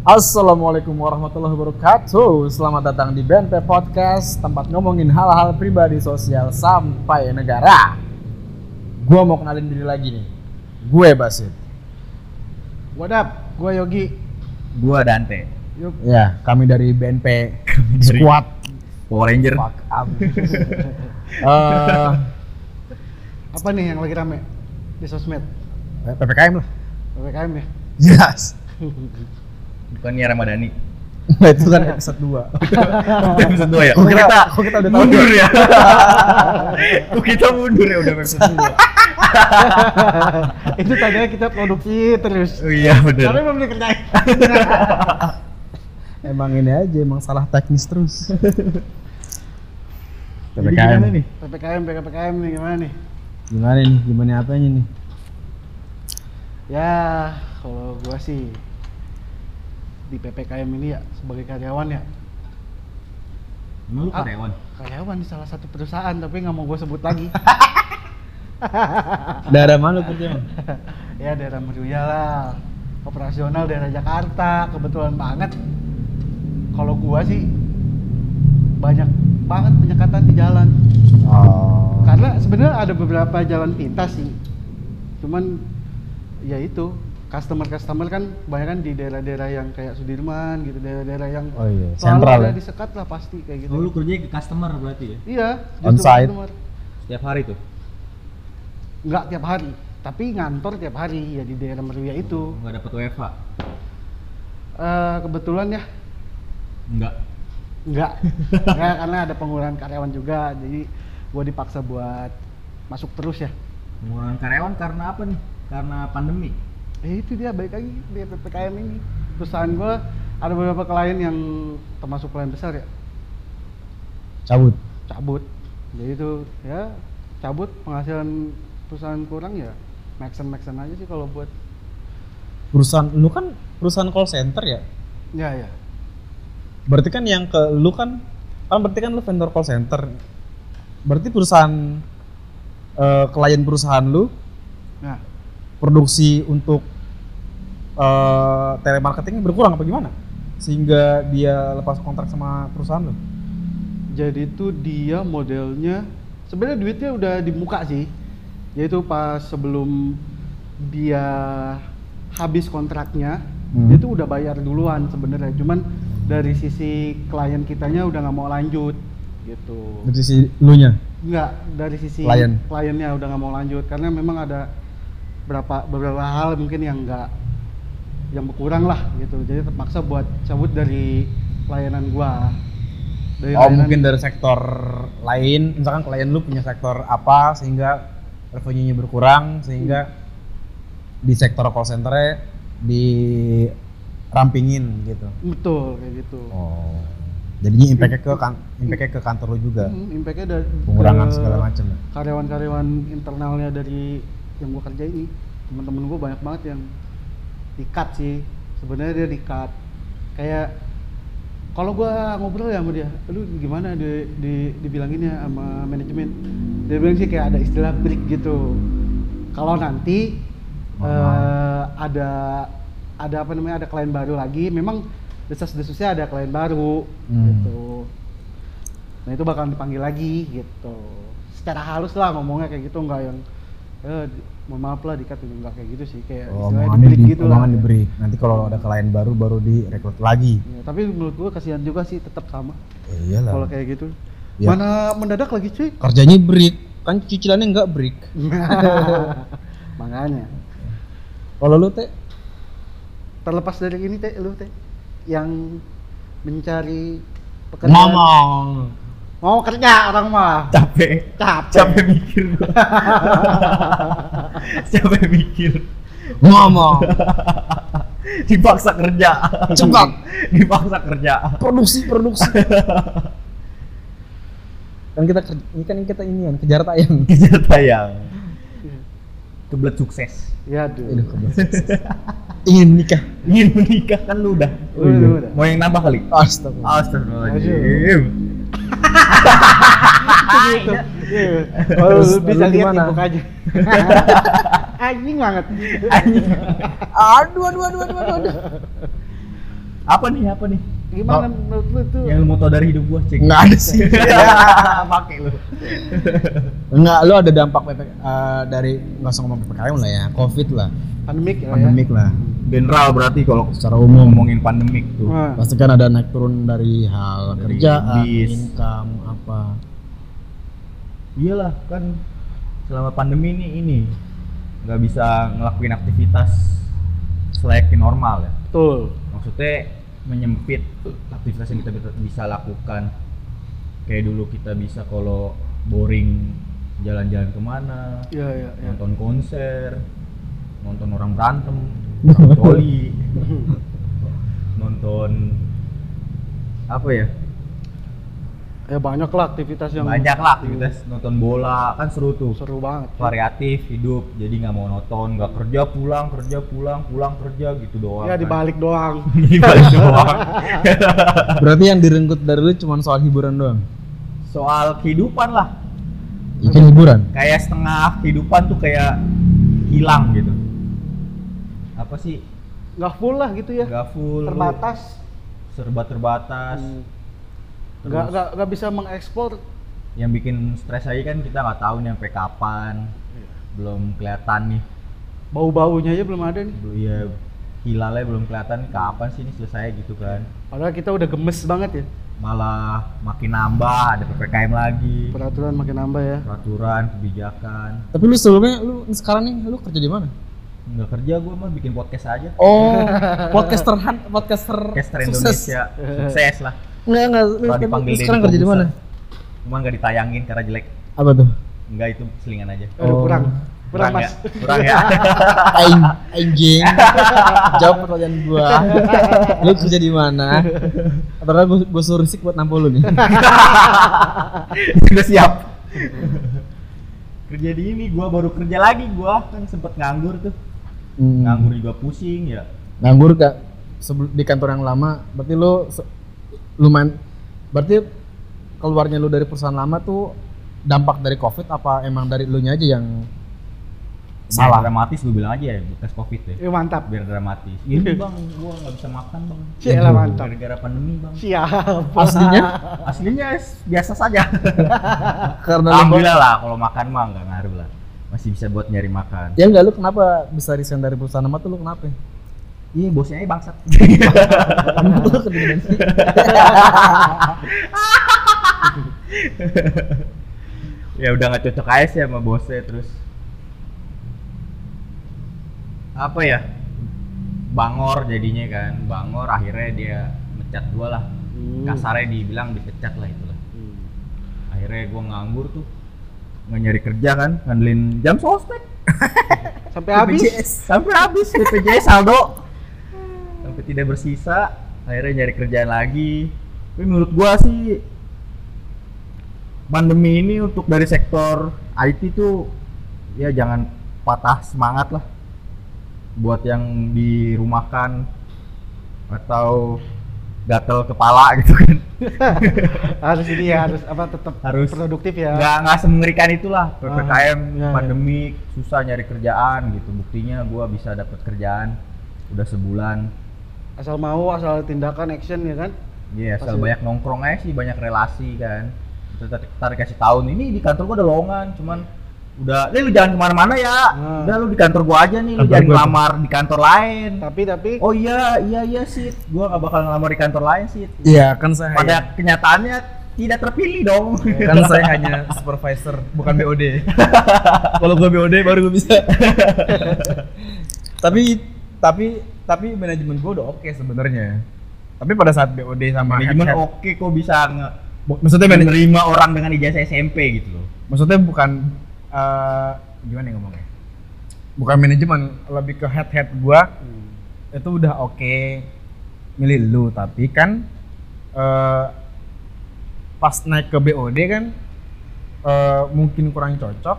Assalamualaikum warahmatullahi wabarakatuh Selamat datang di BNP Podcast Tempat ngomongin hal-hal pribadi sosial sampai negara Gua mau kenalin diri lagi nih Gue Basit What up? Gua Yogi. Gua Dante. Yuk. Ya, kami dari BNP dari- Squad Power Ranger. Fuck up. Eh, Apa nih yang lagi rame di sosmed? PPKM lah PPKM ya? Jelas Bukannya Ramadhani. Nah, itu kan episode 2 episode 2 ya? Kok kita, kok kita udah mundur ya? Kok kita mundur ya udah episode 2? Itu tadinya kita produksi terus. Oh iya Tapi bener. belum dikerjain. Emang ini aja, emang salah teknis terus Jadi gimana nih? PPKM, PPKM nih gimana nih? Gimana nih, gimana apanya nih? Ya, kalau gua sih di PPKM ini ya sebagai karyawan ya Lu Ah. karyawan? karyawan di salah satu perusahaan tapi nggak mau gue sebut lagi Daerah mana kerja? Ya daerah Meruya lah operasional daerah Jakarta kebetulan banget kalau gua sih banyak banget penyekatan di jalan Oh. karena sebenarnya ada beberapa jalan pintas sih cuman ya itu customer customer kan banyak kan di daerah-daerah yang kayak Sudirman gitu daerah-daerah yang Oh iya, selalu sentral ada ya? disekat lah pasti kayak gitu Oh lu kerja ke customer berarti ya? iya On site? customer. Setiap hari tuh? nggak tiap hari tapi ngantor tiap hari ya di daerah Meruya itu Nggak dapet WFH? Eh, kebetulan ya Enggak. Enggak. Enggak karena ada pengurangan karyawan juga. Jadi gua dipaksa buat masuk terus ya. Pengurangan karyawan karena apa nih? Karena pandemi? Eh itu dia balik lagi di PPKM ini. Perusahaan gua ada beberapa klien yang termasuk klien besar ya Cabut. cabut. Jadi itu ya cabut penghasilan perusahaan kurang ya maxen maxen aja sih kalau buat Perusahaan lu kan perusahaan call center ya? ya ya Berarti kan yang ke lu kan kan berarti kan lu vendor call center. Berarti perusahaan eh, klien perusahaan lu nah produksi untuk eh telemarketing berkurang apa gimana? Sehingga dia lepas kontrak sama perusahaan lu. jadi itu dia modelnya sebenarnya duitnya udah di muka sih yaitu pas sebelum dia habis kontraknya Hmm. dia tuh udah bayar duluan sebenarnya cuman dari sisi klien kitanya udah nggak mau lanjut gitu Dari sisi lu nya. nggak dari sisi Klien. kliennya udah nggak mau lanjut karena memang ada berapa beberapa hal mungkin yang nggak yang berkurang lah gitu jadi terpaksa buat cabut dari pelayanan gua dari Oh layanan- mungkin dari sektor lain, misalkan klien lu punya sektor apa sehingga revenue-nya berkurang sehingga di sektor call center dirampingin gitu. betul kayak gitu Oh. Jadinya impact-nya ke kan impact-nya ke kantor lu juga. Hmm, impact-nya dari Pengurangan segala macam. ya? karyawan-karyawan internalnya dari yang gua kerja ini. Teman-teman gua banyak banget yang di cut sih. Sebenarnya dia di cut kayak kalau gua ngobrol ya sama dia lu gimana di, di dibilanginnya sama manajemen? Dia bilang sih kayak ada istilah break gitu. Kalau nanti eh, ada ada apa namanya ada klien baru lagi memang desas-desusnya ada klien baru Hmm. gitu. Nah itu bakal dipanggil lagi gitu. Secara halus lah ngomongnya kayak gitu nggak yang eh mohon maaf lah dikat nggak kayak gitu sih. Kayak Oh, istilahnya di, gitu omongan lah di break. Nanti kalau ada klien baru baru direkrut lagi. Ya, tapi menurut gua kasihan juga sih tetap sama. Eh, iyalah. kalau kayak gitu. Ya. mana mendadak lagi cuy? Kerjanya break, kan cicilannya nggak break. makanya. Kalau lu teh? Terlepas dari ini teh lu teh yang mencari pekerjaan. Ngomong mau kerja orang mah Capek. capek Capek mikir. Capek mikir. ngomong Dipaksa kerja. Cepat. Dipaksa kerja. produksi produksi kan kita kerja, ini kan kita ini kan kejar tayang Kejar tayang. Kebelet sukses. ya aduh Aduh, kebelet. ingin nikah Ingin menikah kan lu udah. Udah, udah. Mau yang nambah kali? astaga Astagfirullahaladzim. Gitu. Iya. Kalau Terus lu bisa gimana? di mukanya. Anjing banget. Aduh, aduh, aduh, aduh, aduh. aduh. Apa nih? Apa nih? Gimana menurut lu tuh? Yang lu mau tau dari hidup gua cek. Nggak ada sih. Pakai lu. Enggak, lu ada dampak PP, eh, dari nggak usah ngomong PPKM lah ya, Covid lah, Pandemik ya. pandemik lah. General berarti kalau Secara umum ngomongin pandemik tuh. Wah. pasti kan ada naik turun dari hal Dari kerjaan, bis. income apa. Iyalah kan selama pandemi ini ini nggak bisa ngelakuin aktivitas selayaknya normal ya. Betul. Maksudnya menyempit aktivitas yang kita bisa- lakukan. Kayak dulu kita bisa kalau boring jalan-jalan ke mana, Iya, iya, iya. nonton konser, nonton orang berantem, nonton voli, nonton apa ya? Ya banyak lah aktivitas yang Banyak lah aktivitas nonton bola kan seru tuh. seru banget. variatif hidup jadi nggak mau nonton nggak kerja pulang kerja pulang pulang kerja gitu doang Ya kan. dibalik doang. dibalik doang Berarti yang direnggut dari lu cuma soal hiburan doang. soal kehidupan lah Ikan hiburan. kayak setengah kehidupan tuh kayak hilang gitu apa sih Nggak full lah gitu ya. nggak full Terbatas. serba terbatas Hmm. Nggak nggak nggak bisa mengekspor. yang bikin stres aja kan kita nggak tahu nih sampai kapan belum kelihatan nih Bau-baunya aja belum ada nih. belum ya hilalnya belum kelihatan nih kapan sih ini selesai gitu kan Padahal kita udah gemes banget ya. malah makin nambah ada ppkm lagi Peraturan makin nambah ya. peraturan kebijakan Tapi lu sebelumnya lu sekarang nih lu kerja di mana? nggak kerja gue mah bikin podcast aja Oh, podcaster han, podcaster, podcaster sukses. Indonesia sukses lah Enggak, enggak. Kalau dipanggil sekarang kerja di mana? Corbuzier. cuman nggak ditayangin karena jelek Apa tuh? nggak itu selingan aja Aduh, Oh. kurang. Kurang, ya Mas. kurang ya Aing, anjing. Jawab pertanyaan gua. Lu kerja di mana? Atau gua, gua suruh risik buat nampol lu nih. udah siap kerja di ini gua baru kerja lagi gua kan sempet nganggur tuh Hmm. nganggur juga pusing ya Nganggur gak? Sebelum di kantor yang lama, berarti lu lumayan berarti keluarnya lu dari perusahaan lama tuh dampak dari covid apa emang dari lu nya aja yang salah salah? dramatis gue bilang aja ya bekas covid ya Eh, mantap. biar dramatis ini bang gua nggak bisa makan bang Cielah, mantap. gara-gara pandemi bang Siap. Aslinya aslinya biasa saja karena lu alhamdulillah lah kalau makan mah nggak ngaruh lah masih bisa buat nyari makan Ya enggak lu kenapa bisa resign dari perusahaan lama tuh lu kenapa? Iya bosnya aja bangsat ya udah nggak cocok aja sih sama bosnya terus apa ya bangor jadinya kan bangor akhirnya dia mecat gua lah Hmm. kasarnya dibilang dipecat lah itulah Hmm. akhirnya gua nganggur tuh nggak nyari kerja kan ngandelin jam sosmed Sampai habis. Sampai habis BPJS saldo sampai tidak bersisa akhirnya nyari kerjaan lagi tapi menurut gua sih pandemi ini untuk dari sektor IT tuh ya jangan patah semangat lah buat yang dirumahkan atau gatel kepala gitu kan harus ini ya, harus apa tetap Harus. produktif ya. nggak nggak semengerikan itulah ppkm ya, ya. pandemik susah nyari kerjaan gitu buktinya gua bisa dapat kerjaan udah sebulan Asal mau, asal tindakan action ya kan. Iya, asal Pasti. banyak nongkrong aja sih, banyak relasi kan. Tar kasih tahu nih, ini di kantor gua ada lowongan, cuman udah, "Nih lu jangan ke mana-mana ya. Nah. Udah lu di kantor gua aja nih, lu Kantor jangan ngelamar di kantor lain." Tapi tapi Oh iya, iya iya sih. Gua nggak bakal ngelamar di kantor lain sih. Iya kan saya Pada kenyataannya tidak terpilih dong. kan saya hanya supervisor bukan BOD. Kalau gua BOD baru gua bisa. tapi tapi tapi manajemen gua udah oke sebenarnya. Tapi pada saat BOD sama Manajemen oke kok bisa nge maksudnya menerima orang dengan ijazah SMP gitu loh. maksudnya bukan eh, gimana ya ngomongnya? Bukan manajemen, lebih ke head head gua itu udah oke milih lu tapi kan eh, pas naik ke BOD kan eh, mungkin kurang cocok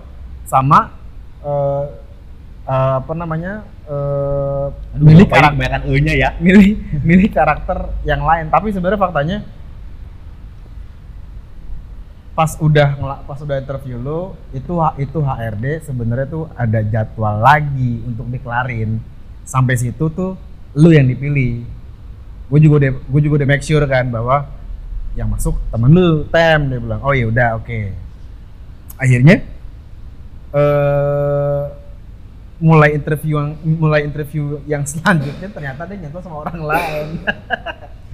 sama eh, eh, apa namanya eh, Aduh, milih ngapain karakter E-nya ya. milih milih karakter yang lain. Tapi sebenarnya faktanya pas udah pas udah interview lu itu itu HRD sebenarnya tuh ada jadwal lagi untuk dikelarin sampai situ tuh lu yang dipilih. Gue juga udah gue juga udah make sure kan bahwa yang masuk temen lu tem. Dia bilang oh ya udah oke. Akhirnya eh mulai interview yang mulai interview yang selanjutnya ternyata dia nyantol sama orang lain.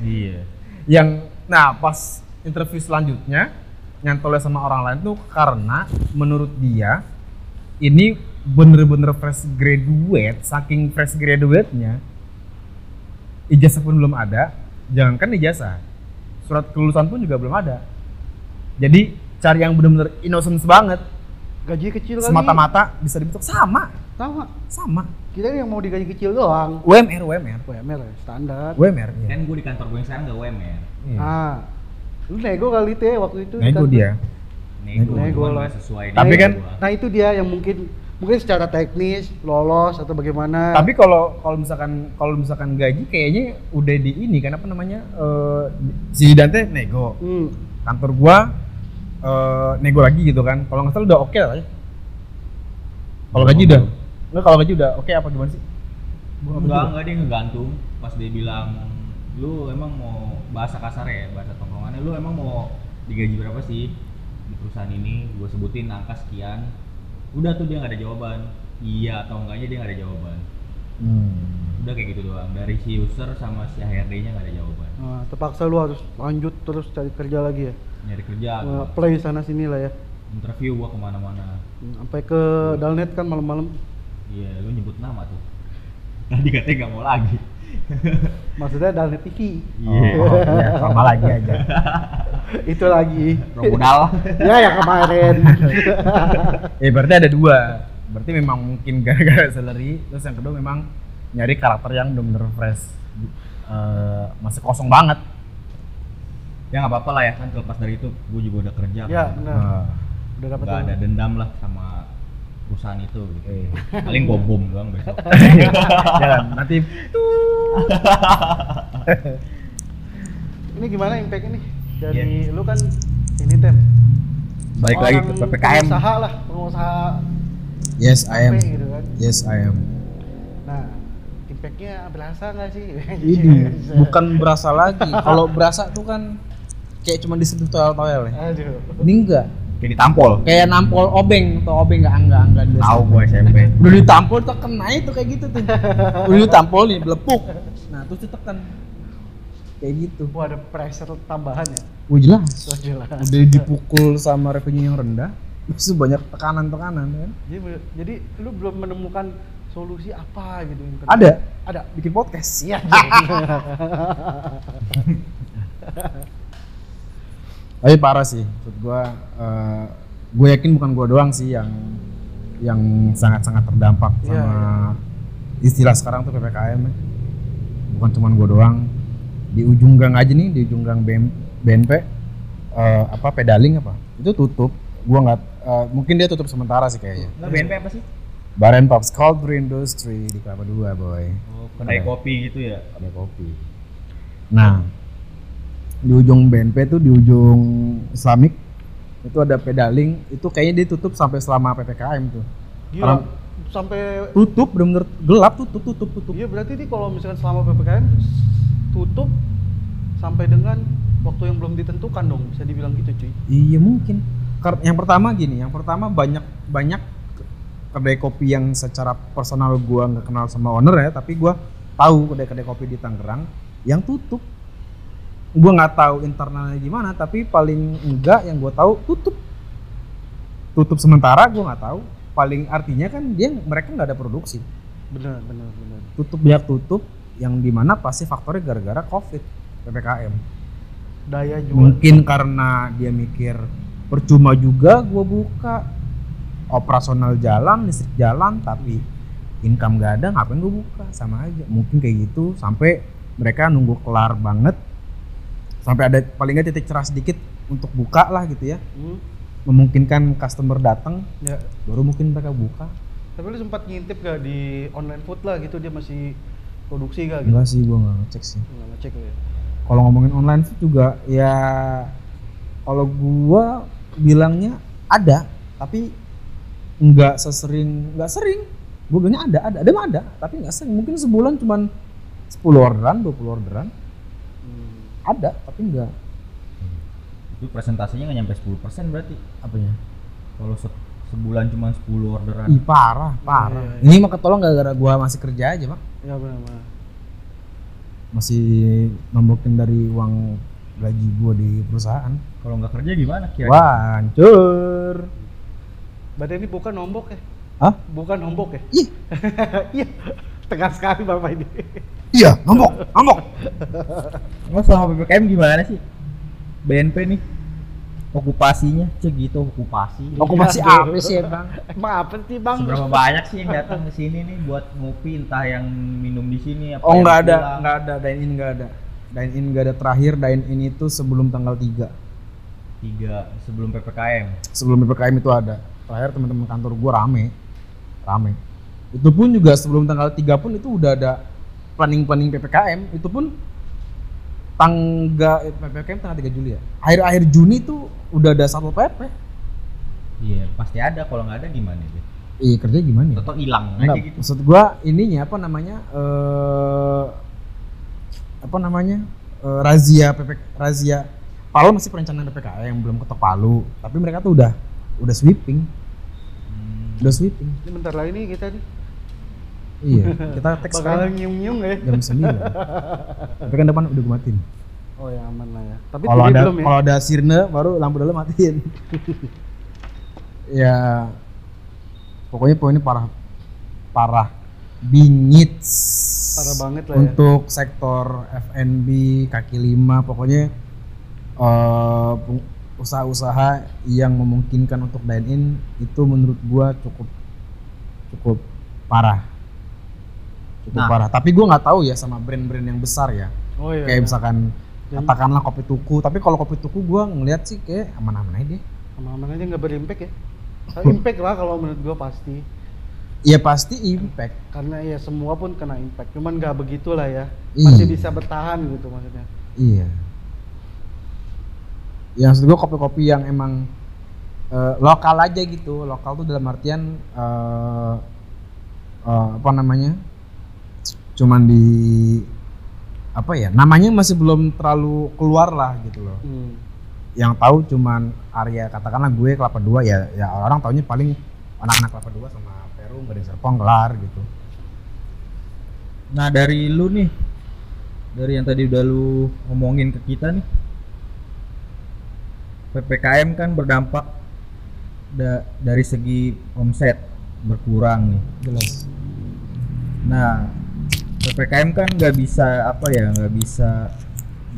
Iya. yang nah pas interview selanjutnya nyantolnya sama orang lain tuh karena menurut dia ini bener-bener fresh graduate saking fresh graduate-nya ijazah pun belum ada. Jangankan ijazah surat kelulusan pun juga belum ada. Jadi cari yang bener-bener innocence banget. Gaji kecil kali. semata-mata bisa dibentuk sama Sama. sama Kita yang mau digaji kecil doang. UMR UMR UMR ya, standar. UMR ya. Kan gue di kantor gue yang sekarang gak UMR. Iya. Ah. Lu nego kali teh waktu itu. Nego dia Nego, Nego gak sesuai Tapi kan-. Nah itu dia yang mungkin mungkin secara teknis lolos atau bagaimana. Tapi kalau kalau misalkan kalau misalkan gaji kayaknya udah di ini kan apa namanya eh, si Dante nego Hmm. kantor gua eh, nego lagi gitu kan. Kalau nggak salah udah oke lah ya. Kalau gaji udah nggak kalau gaji udah oke apa gimana sih? Gua nggak Enggak, enggak dia ngegantung pas dia bilang lu emang mau bahasa kasar ya, bahasa tongkrongannya lu emang mau digaji berapa sih di perusahaan ini? Gue sebutin angka sekian. Udah tuh dia nggak ada jawaban. Iya atau enggaknya dia nggak ada jawaban. Hmm. Udah kayak gitu doang. Dari si user sama si HRD-nya nggak ada jawaban. Nah, terpaksa lu harus lanjut terus cari kerja lagi ya. Nyari kerja, Nah, gua. play sana sini lah ya. interview gua ke mana-mana. Hmm, Sampai ke Dalnet kan malam-malam. Iya, lu nyebut nama tuh. Tadi katanya nggak mau lagi. Maksudnya Dalnet TV. Oh, ya, sama lagi aja. Itu lagi. Modal. ya yang kemarin. Eh berarti ada dua. Berarti memang mungkin gara-gara salary. Terus yang kedua memang nyari karakter yang bener-bener fresh. Eh, masih kosong banget. ya nggak apa-apa lah ya kan terlepas dari itu gue juga udah kerja ya, kan. benar. Eh, Udah dapat yang- ada dendam lah sama perusahaan itu gitu. eh. paling gue bom doang besok Jangan nanti Ini gimana impact ini? Dari Iya. lu kan ini tem. Balik lagi ke PPKM. Pengusaha lah, pengusaha Yes, I am. Gitu kan. Yes, I am. Nah, impactnya berasa nggak sih? Ini bukan berasa lagi. Kalau berasa tuh kan kayak cuma disentuh toel-toel ya. Aduh. Ini enggak. Kayak ditampol. Kayak nampol obeng atau obeng enggak enggak enggak dia. Tahu gue SMP. Udah ditampol tuh kena itu kayak gitu tuh. Udah ditampol nih belepuk. Nah, terus ditekan. Kayak gitu. Wah, ada pressure tambahan ya. Wah jelas. Oh, jelas. Udah dipukul sama revenue yang rendah. Terus banyak tekanan-tekanan kan. Jadi, jadi lu belum menemukan solusi apa gitu yang? Ada Ada. bikin podcast. Iya. Tapi parah sih, menurut gua eh, gue yakin bukan gua doang sih yang yang sangat-sangat terdampak Iya, sama iya. istilah sekarang tuh PPKM ya. Bukan cuma gua doang. Di ujung gang aja nih, di ujung gang BM, BNP eh, apa pedaling apa? Itu tutup. Gua nggak eh, mungkin dia tutup sementara sih kayaknya. nggak BNP apa sih Baren Pops Cold Brew Industry di Kelapa Dua, boy. oh, kedai kopi gitu ya ada kopi. Nah, di ujung BNP tuh di ujung Islamic itu ada pedaling, itu kayaknya dia tutup sampai selama PPKM tuh. Gila. Orang- Sampai Tutup bener-bener gelap tutup tutup tutup. Iya berarti nih kalau misalkan selama PPKM tutup sampai dengan waktu yang belum ditentukan dong bisa dibilang gitu cuy. Iya mungkin. Yang pertama gini, yang pertama banyak banyak ke- kedai kopi yang secara personal gua nggak kenal sama owner ya, tapi gua tahu kedai-kedai kopi di Tangerang yang tutup. Gua nggak tahu internalnya gimana, tapi paling enggak yang gua tahu tutup. Tutup sementara gua nggak tahu. Paling artinya kan dia mereka nggak ada produksi. Bener bener bener. Tutup banyak tutup yang di mana pasti faktornya gara-gara covid ppkm. Daya jual. Mungkin karena dia mikir percuma juga gua buka operasional jalan, listrik jalan, tapi income gak ada, ngapain gua buka? Sama aja. Mungkin kayak gitu sampai mereka nunggu kelar banget, sampai ada paling nggak titik cerah sedikit untuk buka lah gitu ya, Hmm, memungkinkan customer datang, ya. baru mungkin mereka buka. Tapi lu sempat ngintip gak di online food lah gitu dia masih produksi gak gitu? Enggak sih, gua nggak ngecek sih. Nggak ngecek ya. Kalau ngomongin online food juga ya, kalau gua bilangnya ada tapi nggak sesering nggak sering gue bilangnya ada ada ada mah ada tapi nggak sering mungkin sebulan cuman 10 orderan 20 orderan. Ada tapi nggak Itu presentasinya nggak nyampe 10% berarti. apanya Kalau se- sebulan cuma 10 orderan. ih parah parah Iya, iya, ini mah ketolong gara-gara gue masih kerja aja pak Ya benar-benar. masih nombokin dari uang gaji gue di perusahaan Kalau nggak kerja gimana kira-kira? wah hancur Berarti ini bukan nombok ya? Hah? Bukan nombok ya? ih Iya. Tegas sekali Bapak ini. Iya nombok nombok Nggak selama PPKM gimana sih? BNP nih okupasinya cek gitu okupasi. Okupasi Iya, apa sih bang? Emang apa sih Bang? seberapa banyak sih yang datang ke sini nih buat ngopi entah yang minum di sini apa oh nggak ada nggak ada dine in nggak ada. Dine in nggak ada terakhir dine in itu sebelum tanggal 3 tiga sebelum ppkm sebelum ppkm itu ada. Terakhir teman-teman kantor gua rame rame. Itu pun juga sebelum tanggal 3 pun itu udah ada planning planning ppkm itu pun tangga eh, ppkm tanggal 3 Juli ya? Akhir akhir Juni tuh udah ada satpol pp iya pasti ada. Kalau nggak ada gimana deh iya kerja gimana ya? Atau hilang aja gitu. maksud gua ininya apa namanya eh apa namanya eh, razia ppk razia Palu masih perencanaan ppkm yang belum ketok Palu. Tapi mereka tuh udah udah sweeping. Hmm, udah sweeping. Ini bentar lagi nih kita nih. Iya kita teks sekarang nyium-nyium ya? jam 9 tapi kan depan udah gue matiin Oh ya aman lah ya. Tapi kalau ada belum ya? kalau ada sirne baru lampu dalam matiin ya pokoknya poinnya parah parah bingit Parah banget lah ya. untuk sektor F&B kaki lima pokoknya eh, usaha-usaha yang memungkinkan untuk dine in itu menurut gua cukup cukup parah cukup Nah. parah tapi gua nggak tahu ya sama brand-brand yang besar ya Oh iya. kayak iya. misalkan Dan- katakanlah kopi tuku tapi kalau kopi tuku gua ngeliat sih kayak aman-aman aja deh Aman-aman aja nggak berimpact ya. Impact lah kalau menurut gua pasti. ya pasti impact Karena ya semua pun kena impact. Cuman nggak begitulah ya. Masih Iya. bisa bertahan gitu maksudnya. iya ya maksud gua kopi-kopi yang emang eh, lokal aja gitu lokal tuh dalam artian eh, eh, apa namanya cuman di apa ya namanya masih belum terlalu keluar lah gitu loh. Hmm. yang tahu cuman area katakanlah gue kelapa dua ya ya orang taunya paling anak-anak kelapa dua sama Perum Gading Serpong kelar gitu. Nah dari lu nih dari yang tadi udah lu ngomongin ke kita nih ppkm kan berdampak da- dari segi omset berkurang nih. Jelas. Nah, ppkm kan nggak bisa apa ya, nggak bisa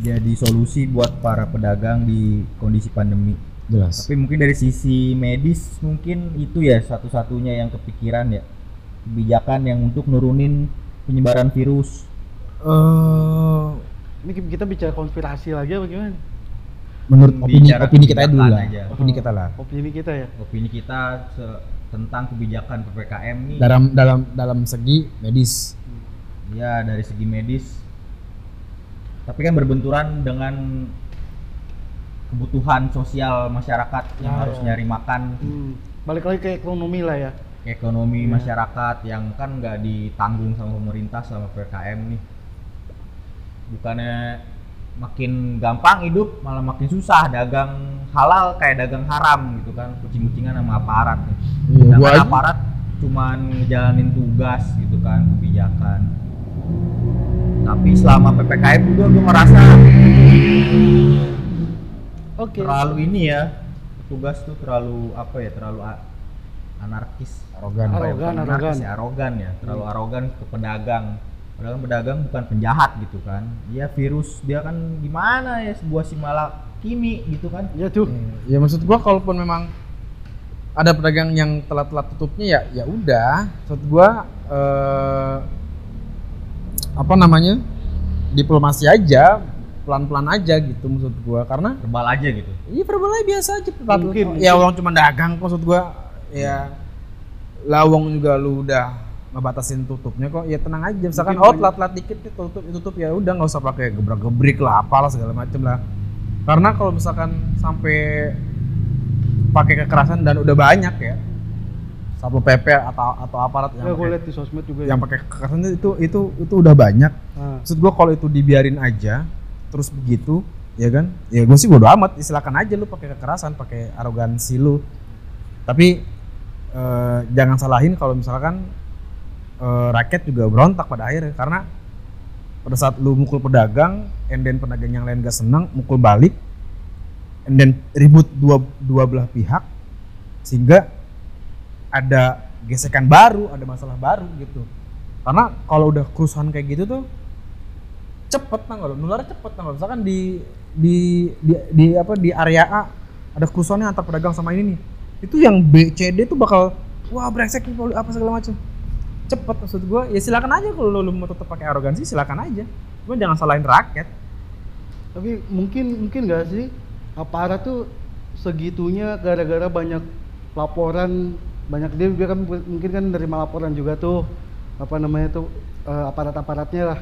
jadi solusi buat para pedagang di kondisi pandemi. jelas Tapi mungkin dari sisi medis mungkin itu ya satu-satunya yang kepikiran ya kebijakan yang untuk nurunin penyebaran virus. eh Ini kita bicara konspirasi lagi apa gimana? menurut opini Bicara opini kita dulu lah aja. opini kita lah Opini kita ya. Opini kita tentang kebijakan ppkm nih. dalam dalam dalam segi medis Ya dari segi medis. Tapi kan berbenturan dengan kebutuhan sosial masyarakat yang Ya, harus ya. nyari makan, Hmm. Balik lagi ke ekonomi lah ya. ekonomi Iya. masyarakat yang kan nggak ditanggung sama pemerintah selama ppkm nih. Bukannya makin gampang hidup malah makin susah dagang halal kayak dagang haram gitu kan kucing-kucingan sama aparat nih. Sedangkan aja- aparat cuman ngejalanin tugas gitu kan kebijakan tapi selama ppkm juga gue ngerasa Oke. terlalu ini ya petugas tuh terlalu apa ya terlalu anarkis Arogan. Apa ya, Arogan, arogan. ya, arogan ya terlalu arogan ke pedagang padahal pedagang bukan penjahat gitu kan dia virus dia kan gimana ya sebuah simala kimi gitu kan Ya tuh. ya maksud gua kalaupun memang ada pedagang yang telat-telat tutupnya ya ya udah maksud gua eh, apa namanya diplomasi aja pelan-pelan aja gitu maksud gua. Karena verbal aja gitu? Iya verbalnya biasa aja. Telat Mungkin, Ya orang cuma dagang kok maksud gua. Ya lawang juga lu udah ngebatasin tutupnya kok. Ya tenang aja. Misalkan Mungkin oh telat-telat dikit nih tutup tutup ya udah nggak usah pakai gebrak gebrik lah apalah segala macem lah. Karena kalau misalkan sampai pakai kekerasan dan udah banyak ya satpol pp atau atau aparat yang Ya, gue liat di sosmed juga. yang ya. pakai kekerasan itu itu itu udah banyak Nah, maksud gua kalau itu dibiarin aja terus begitu ya kan ya gue sih bodo amat silakan aja lu pakai kekerasan pakai arogansi lu tapi eh, jangan salahin kalau misalkan eh, rakyat juga berontak pada akhirnya karena pada saat lu mukul pedagang and then pedagang yang lain gak senang mukul balik and then ribut dua dua belah pihak sehingga ada gesekan baru ada masalah baru gitu. Karena kalau udah kerusuhan kayak gitu tuh cepet tanggal nularnya cepet tanggal misalkan di di di, di apa di area A ada kerusuhannya antar pedagang sama ini nih. Itu yang B C D tuh bakal wah brengsek nih apa segala macam cepet maksud gue ya silakan aja kalau lu, lu mau tetap pakai arogansi silakan aja. Cuma jangan salahin rakyat. Tapi mungkin mungkin gak sih? Aparat tuh segitunya gara-gara banyak laporan banyak dia dia kan mungkin kan nerima laporan juga tuh apa namanya tuh eh, aparat-aparatnya lah.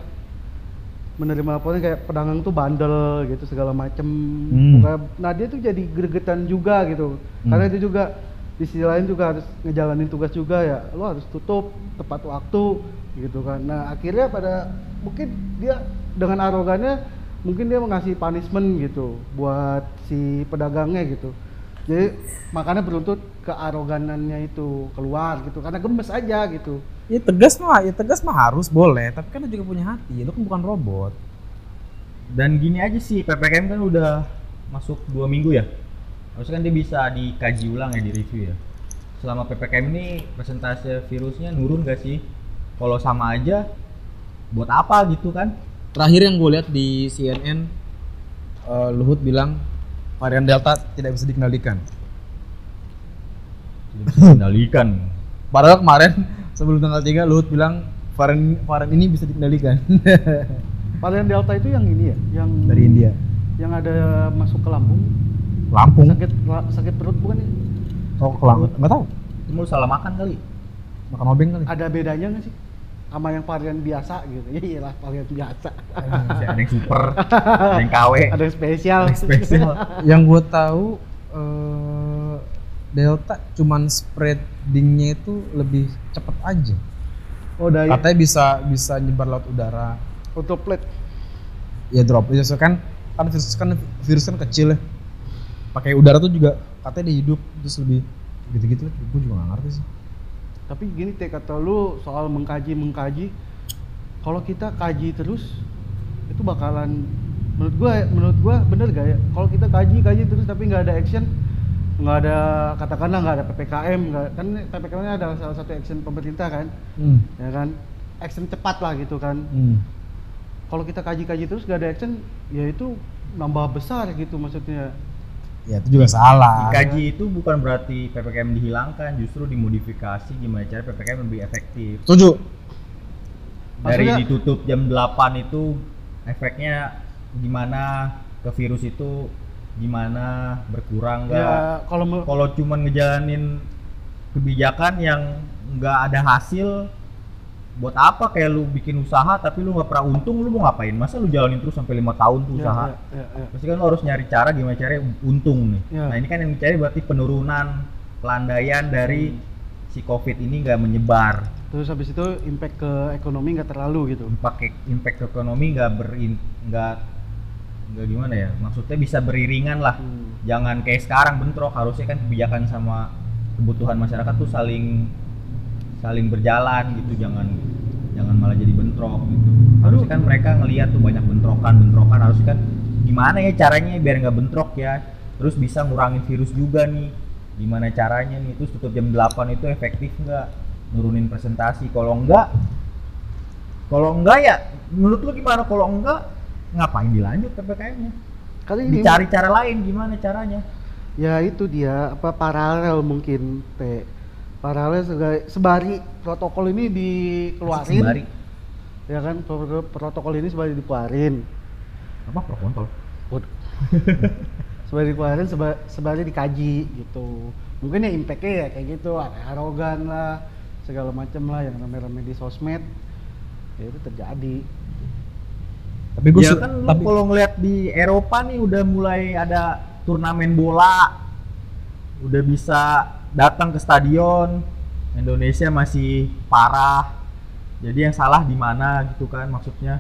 Menerima laporan kayak pedagang tuh bandel gitu segala macem. Hmm. Nah dia tuh jadi gregetan juga gitu. Hmm. karena dia juga di sisi lain juga harus ngejalanin tugas juga ya. Lo harus tutup tepat waktu gitu kan. Nah akhirnya pada mungkin dia dengan arogannya mungkin dia mengasih punishment gitu buat si pedagangnya gitu jadi makanya beruntut kearoganannya itu keluar gitu karena gemes aja gitu ya tegas mah ya tegas mah harus boleh tapi kan lu juga punya hati lu kan bukan robot Dan gini aja sih, PPKM kan udah masuk dua minggu ya. Harusnya kan dia bisa dikaji ulang ya, di review ya. Selama PPKM ini persentase virusnya nurun gak sih? Kalau sama aja, buat apa gitu kan? terakhir yang gue lihat di CNN eh, Luhut bilang varian Delta tidak bisa dikendalikan. Tidak bisa dikendalikan. padahal kemarin sebelum tanggal 3 Luhut bilang varian varian ini bisa dikendalikan. Varian delta itu yang ini ya? Yang dari India. yang ada masuk ke lambung? Lampung sakit sakit perut bukan ya oh ke Lampung nggak tahu. Itu lu salah makan kali. makan obeng kali. Ada bedanya nggak sih sama yang varian biasa gitu. Ya iyalah varian biasa. Ada yang super, ada yang KW, ada yang spesial. Ada yang spesial. yang gue tahu eh, Delta cuman spreadingnya itu lebih cepet aja. Oh dari katanya bisa bisa nyebar laut udara. Autoplate. Ya drop. Ya so kan kan virus kan virus kan kecil ya. Pakai udara tuh juga katanya dia hidup terus lebih gitu-gitu gue juga gak ngerti sih tapi gini teh kata lu soal mengkaji mengkaji kalau kita kaji terus itu bakalan menurut gua menurut gua bener gak ya? Kalau kita kaji kaji terus tapi nggak ada action nggak ada katakanlah nggak ada ppkm nggak kan ppkm nya adalah salah satu action pemerintah kan? Hmm. ya kan? Action cepat lah gitu kan. Hmm. kalau kita kaji-kaji terus gak ada action ya itu nambah besar gitu maksudnya ya itu juga salah Dikaji itu bukan berarti PPKM dihilangkan, justru dimodifikasi gimana cara PPKM lebih efektif. setuju Dari Maksudnya- ditutup jam 8 itu efeknya gimana ke virus itu gimana berkurang nggak? ya kalau Kalau cuman ngejalanin kebijakan yang nggak ada hasil, buat apa kayak lu bikin usaha tapi lu nggak pernah untung, lu mau ngapain? Masa lu jalanin terus sampai lima tahun tuh ya, usaha? ya, ya, ya. Pasti kan lo harus nyari cara gimana caranya untung nih. Ya. Nah ini kan yang dicari berarti penurunan pelandaian dari si COVID ini nggak menyebar. terus habis itu impact ke ekonomi nggak terlalu gitu Pakai impact ke ekonomi nggak berin nggak nggak gimana ya? Maksudnya bisa beriringan lah. Hmm. Jangan kayak sekarang bentrok. Harusnya kan kebijakan sama kebutuhan masyarakat tuh saling saling berjalan gitu. Jangan jangan malah jadi bentrok gitu. Harusnya kan mereka ngelihat tuh banyak bentrokan bentrokan. Harusnya kan gimana ya caranya biar nggak bentrok ya. Terus bisa ngurangin virus juga nih. Gimana caranya nih? Terus tutup jam 8 itu efektif nggak? Nurunin presentasi. Kalau enggak, kalau enggak ya menurut lu gimana? Kalau enggak ngapain dilanjut ppkm-nya? kali ini Dicari cara lain gimana caranya? ya itu dia apa paralel mungkin P paralel sebagai sebari protokol ini dikeluarin Sembari. ya kan pro- protokol ini sebari dikeluarin Apa pro kontol? Sebari dikeluarin seba- sebari dikaji gitu mungkin ya impactnya ya kayak gitu ada arogan lah segala macam lah yang rame-rame di sosmed ya itu terjadi tapi gue Ya kan tapi kalau ngeliat di Eropa nih udah mulai ada turnamen bola. udah bisa datang ke stadion Indonesia masih parah. Jadi yang salah di mana gitu kan maksudnya?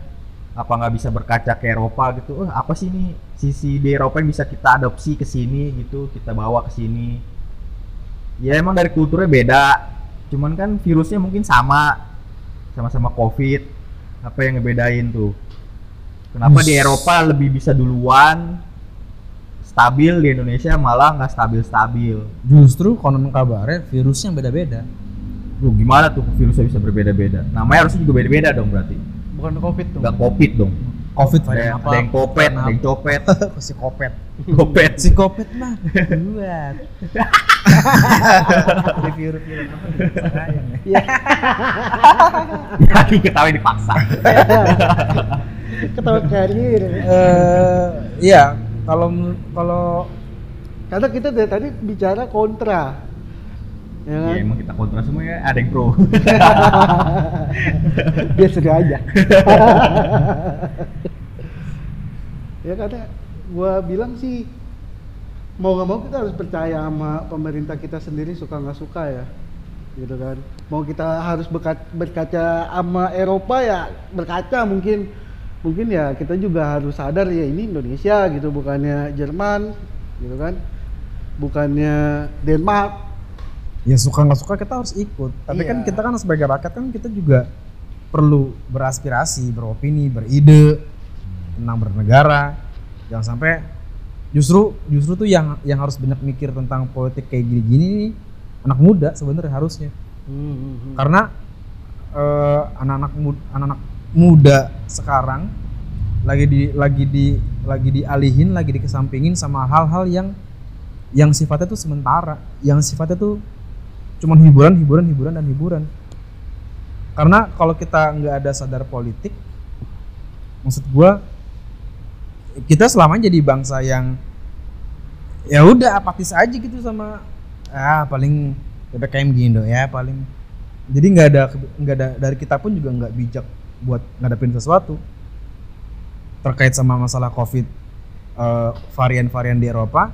Apa nggak bisa berkaca ke Eropa gitu? Eh, apa sih nih sisi di Eropa yang bisa kita adopsi ke sini gitu kita bawa ke sini. Ya emang dari kulturnya beda. Cuman kan virusnya mungkin sama. Sama-sama covid. Apa yang ngebedain tuh? Kenapa di Us. Eropa lebih bisa duluan stabil di Indonesia malah nggak stabil-stabil Justru konon kabarnya virusnya beda-beda. Lu gimana tuh virusnya bisa berbeda-beda? Namanya harusnya juga beda-beda dong berarti. Bukan covid tuh. Nggak covid dong. Covid Ada, yang- apa? ada yang kopet, ada yang apa? copet. si kopet. Kopet. Si kopet mah buat. Review-review apa nih? Sayang ya. Lagi ketawa dipaksa. Ketawa karir. Eh, iya, kalau kalau Karena kita dari tadi bicara kontra. Ya kan? ya emang kita kontra semua ya, ada yang pro. Biar seru aja. ya karena gua bilang sih mau nggak mau kita harus percaya sama pemerintah kita sendiri suka nggak suka ya gitu kan mau kita harus berkaca, berkaca sama Eropa ya berkaca mungkin mungkin ya kita juga harus sadar ya ini Indonesia gitu bukannya Jerman gitu kan bukannya Denmark ya suka nggak suka kita harus ikut. Tapi kan Iya. kita kan sebagai rakyat kan kita juga perlu beraspirasi, beropini, beride tentang bernegara. Jangan sampai justru justru tuh yang yang harus banyak mikir tentang politik kayak gini-gini nih anak muda sebenarnya harusnya. Hmm, karena eh, anak-anak muda, anak-anak muda sekarang lagi di lagi di lagi dialihin lagi dikesampingin sama hal-hal yang yang sifatnya tuh sementara yang sifatnya tuh cuman hiburan hiburan hiburan dan hiburan. Karena kalau kita nggak ada sadar politik maksud gua kita selamanya jadi bangsa yang ya udah apatis aja gitu sama ah paling ppkm gini ya paling. Jadi nggak ada nggak ada dari kita pun juga nggak bijak buat ngadepin sesuatu. Terkait sama masalah covid eh, varian-varian di Eropa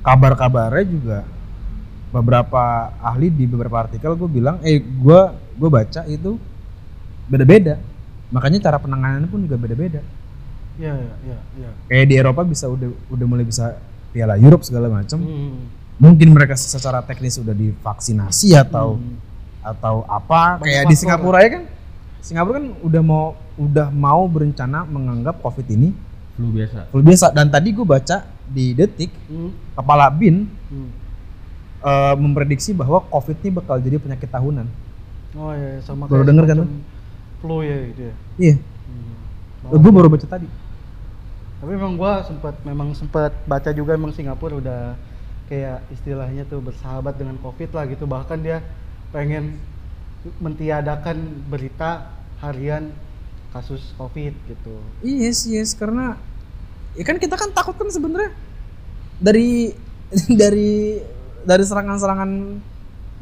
kabar-kabarnya juga beberapa ahli di beberapa artikel gue bilang eh gue gue baca itu beda-beda. Makanya cara penanganannya pun juga beda-beda. Ya ya ya ya kayak di Eropa bisa udah udah mulai bisa piala Europe segala macam Hmm. mungkin mereka secara teknis sudah divaksinasi atau Hmm. atau apa Banyak kayak di Singapura ya kan Singapura kan udah mau udah mau berencana menganggap covid ini Flu biasa. flu biasa dan tadi gue baca di detik Hmm. kepala bin Hmm. eh, memprediksi bahwa covid ini bakal jadi penyakit tahunan Oh iya, sama Baru denger kan Flu ya gitu ya. iya Hmm. gue baru baca tadi Tapi memang gua sempat memang sempat baca juga emang Singapura udah kayak istilahnya tuh bersahabat dengan Covid lah gitu. Bahkan dia pengen mentiadakan berita harian kasus Covid gitu. yes yes karena ya kan kita kan takut kan sebenarnya dari dari dari serangan-serangan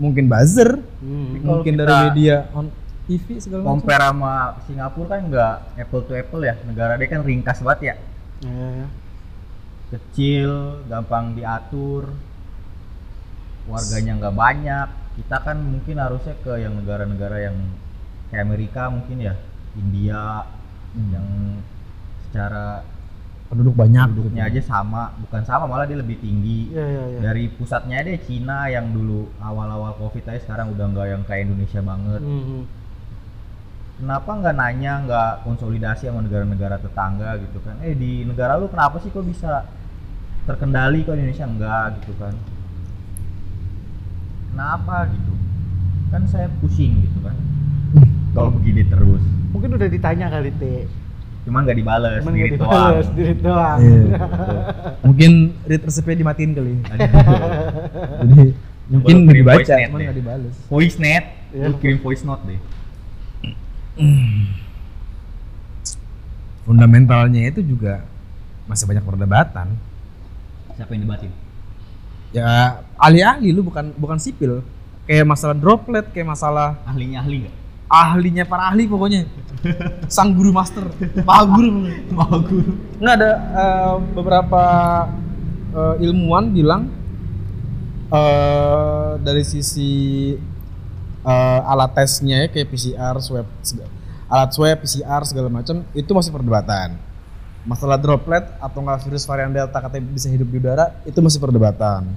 mungkin buzzer Hmm. Mungkin dari media on TV segala macam Compare sama Singapura kan nggak apple to apple ya. Negara dia kan ringkas banget ya. Ya. Kecil, gampang diatur. Warganya nggak banyak. Kita kan mungkin harusnya ke yang negara-negara yang kayak Amerika mungkin ya, India yang secara penduduk banyak penduduknya gitu. aja sama, bukan sama malah dia lebih tinggi. Ya, ya, ya. Dari pusatnya deh Cina yang dulu awal-awal Covid aja sekarang udah nggak yang kayak Indonesia banget. Hmm. kenapa nggak nanya nggak konsolidasi sama negara-negara tetangga gitu kan eh di negara lu kenapa sih kok bisa terkendali kok Indonesia enggak gitu kan kenapa gitu? Kan saya pusing gitu kan. Kalau begini terus. Mungkin udah ditanya kali teh. cuman nggak dibales Cuman gitu nggak doang. dibales, diri doang. Iya. mungkin read resepnya dimatiin kali. Jadi mungkin nggak dibaca cuman nggak dibales. Voice net lu kirim voice note deh. Fundamentalnya itu juga masih banyak perdebatan. Siapa yang debatin? Ya ahli-ahli lu bukan bukan sipil. Kayak masalah droplet kayak masalah Ahlinya ahli nggak? ahlinya para ahli pokoknya. Sang guru master. Pak guru pak guru. Nggak ada eh, beberapa eh, ilmuwan bilang eh dari sisi eh, alat tesnya ya kayak PCR, swab, alat swab, PCR segala macam itu masih perdebatan. Masalah droplet atau nggak virus varian delta katanya bisa hidup di udara itu masih perdebatan.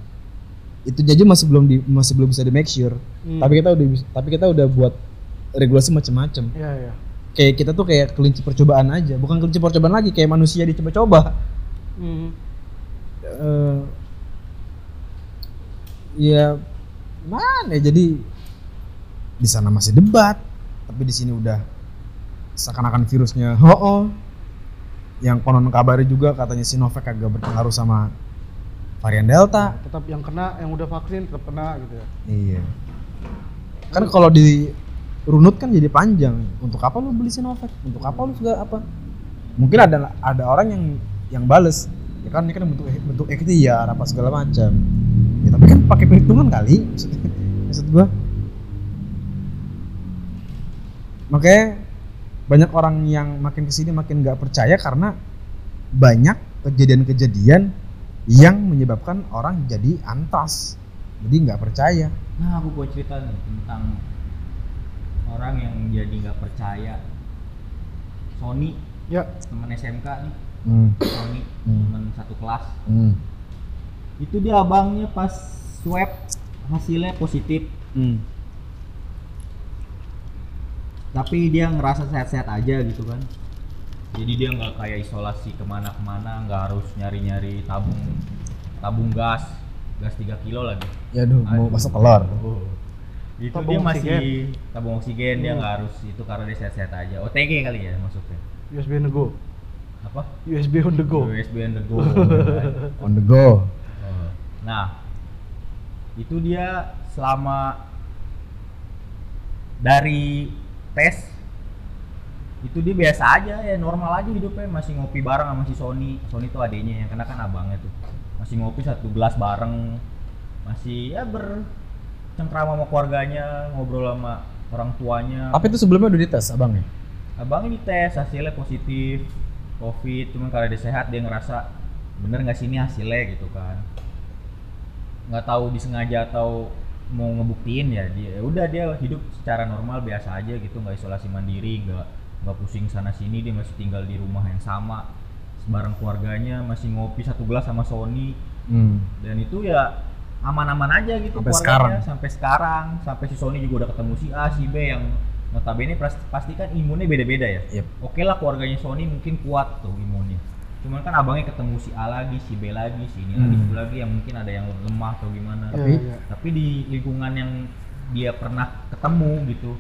Itu aja masih belum di, masih belum bisa di make sure. Hmm. Tapi kita udah tapi kita udah buat regulasi macam-macam. Iya, iya. Kayak kita tuh kayak kelinci percobaan aja, bukan kelinci percobaan lagi kayak manusia dicoba-coba. Hmm. eh ya mana ya, jadi di sana masih debat tapi di sini udah seakan-akan virusnya oh, oh. Yang konon kabari juga katanya Sinovac agak berpengaruh sama varian delta. Tetap yang kena, yang udah vaksin tetap kena gitu ya. iya. Kan kalau di runut kan jadi panjang. Untuk apa lu beli Sinovac untuk apa lu juga apa? Mungkin ada ada orang yang yang bales. Ya kan ini kan bentuk bentuk ikhtiar apa segala macam. Ya tapi kan pakai perhitungan kali maksud, maksud gua. Makanya banyak orang yang makin ke sini makin nggak percaya karena banyak kejadian-kejadian yang menyebabkan orang jadi antas jadi nggak percaya Nah, aku mau cerita nih tentang orang yang jadi nggak percaya. Sony, Ya, teman SMK nih, hmm. Sony, Hmm. teman satu kelas. Hmm. Itu dia abangnya pas swab hasilnya positif, Hmm. Tapi dia ngerasa sehat-sehat aja gitu kan. Jadi dia nggak kayak isolasi ke mana-kemana, nggak harus nyari-nyari tabung tabung gas, gas 3 kilo lagi. Ya aduh, mau Aduh. masuk telur. itu Tabung dia masih oksigen. tabung oksigen dia Hmm. nggak harus itu karena dia sehat-sehat aja OTG kali ya maksudnya USB on the go. apa USB on the go. USB on the go On the go. Oh. nah itu dia selama dari tes. Itu dia biasa aja ya normal aja hidupnya. Masih ngopi bareng sama si Sony. Sony tuh adenya yang kena kan abangnya tuh. Masih ngopi satu gelas bareng. Masih ya bercengkrama sama keluarganya ngobrol sama orang tuanya. Tapi itu sebelumnya udah dites abangnya. abangnya dites hasilnya positif covid. Cuman karena dia sehat dia ngerasa bener nggak sih ini hasilnya? gitu kan. Nggak tahu disengaja atau mau ngebuktiin ya dia ya udah dia hidup secara normal biasa aja gitu nggak isolasi mandiri nggak nggak pusing sana sini dia masih tinggal di rumah yang sama bareng keluarganya masih ngopi satu gelas sama Sony Hmm. dan itu ya aman-aman aja gitu Sampai keluarganya. sekarang. sampai sekarang sampai si Sony juga udah ketemu si A si B yang notabene pasti, pasti kan imunnya beda-beda ya Yep. oke lah keluarganya Sony mungkin kuat tuh imunnya cuman kan abangnya ketemu si A lagi si B lagi si ini lagi Hmm. itu lagi yang mungkin ada yang lemah atau gimana Iya, Tapi- iya. tapi di lingkungan yang dia pernah ketemu gitu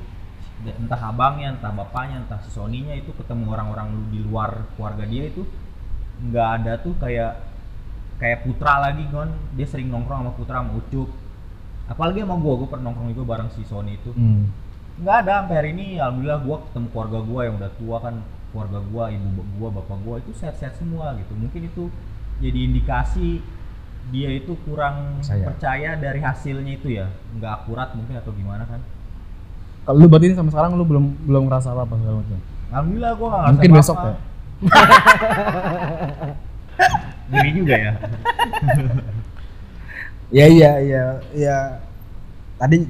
entah abangnya entah bapaknya entah si Sony-nya itu ketemu orang-orang lu di luar keluarga dia itu nggak ada tuh kayak kayak Putra lagi kan dia sering nongkrong sama Putra sama Ucup apalagi sama gua gua pernah nongkrong juga bareng si Sony itu Hmm. nggak ada sampai hari ini alhamdulillah gua ketemu keluarga gua yang udah tua kan keluarga gua ibu gua bapak gua itu sehat-sehat semua gitu mungkin itu jadi indikasi dia itu kurang Percaya. percaya dari hasilnya itu ya nggak akurat mungkin atau gimana kan Kalau lu berarti ini sama sekarang lu belum belum ngerasa apa-apa segala macam. alhamdulillah gua nggak Mungkin ngerasa besok apa-apa. ya. Gini juga ya Ya iya iya iya. Tadi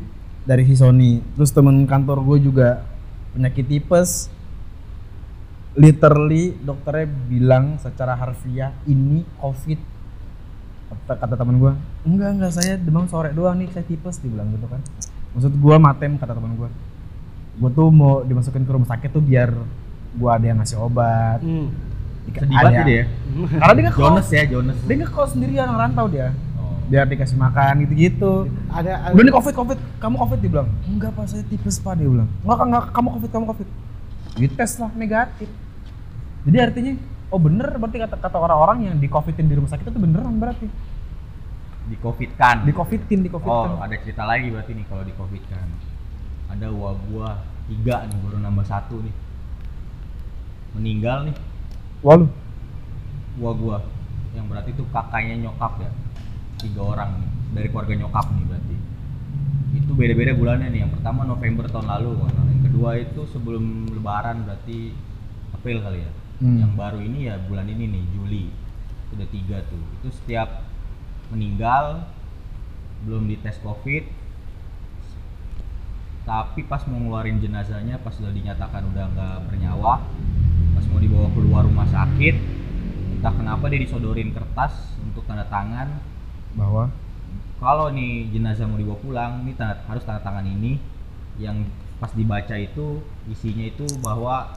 dari si Sony, terus temen kantor gue juga penyakit tipes. Literally dokternya bilang secara harfiah ini COVID. Kata, kata teman gue, enggak enggak saya demam sore doang nih saya tipes dibilang gitu kan. Maksud gue matem kata teman gue. Gue tuh mau dimasukin ke rumah sakit tuh biar gue ada yang ngasih obat. Hmm. sedih banget dia ya Karena dia nggak Jonas ya Jonas dia nggak kos sendirian orang rantau dia. oh. Biar dikasih makan gitu-gitu. Ada, ada Udah nih covid covid, kamu covid dia bilang. Enggak pak saya tipes pak dia bilang. Enggak enggak kamu covid kamu covid. Dites lah negatif. Jadi artinya oh bener berarti kata kata orang-orang yang di covidin di rumah sakit itu beneran berarti. di covid kan Di covidin di Oh, ada cerita lagi berarti nih kalau di covid kan. Ada gua tiga nih baru nambah satu nih. Meninggal nih Wah lu. uang gua. Yang berarti itu kakaknya nyokap ya. Tiga orang nih dari keluarga nyokap nih berarti. Itu beda-beda bulannya nih. Yang pertama November tahun lalu, yang kedua itu sebelum Lebaran berarti April kali ya. Hmm. Yang baru ini ya bulan ini nih Juli. Itu udah tiga tuh. Itu setiap meninggal belum dites covid tapi pas mau ngeluarin jenazahnya pas udah dinyatakan udah nggak bernyawa pas mau dibawa keluar rumah sakit entah kenapa dia disodorin kertas untuk tanda tangan Bahwa kalau nih jenazah mau dibawa pulang ini tanda, harus tanda tangan ini yang pas dibaca itu isinya itu bahwa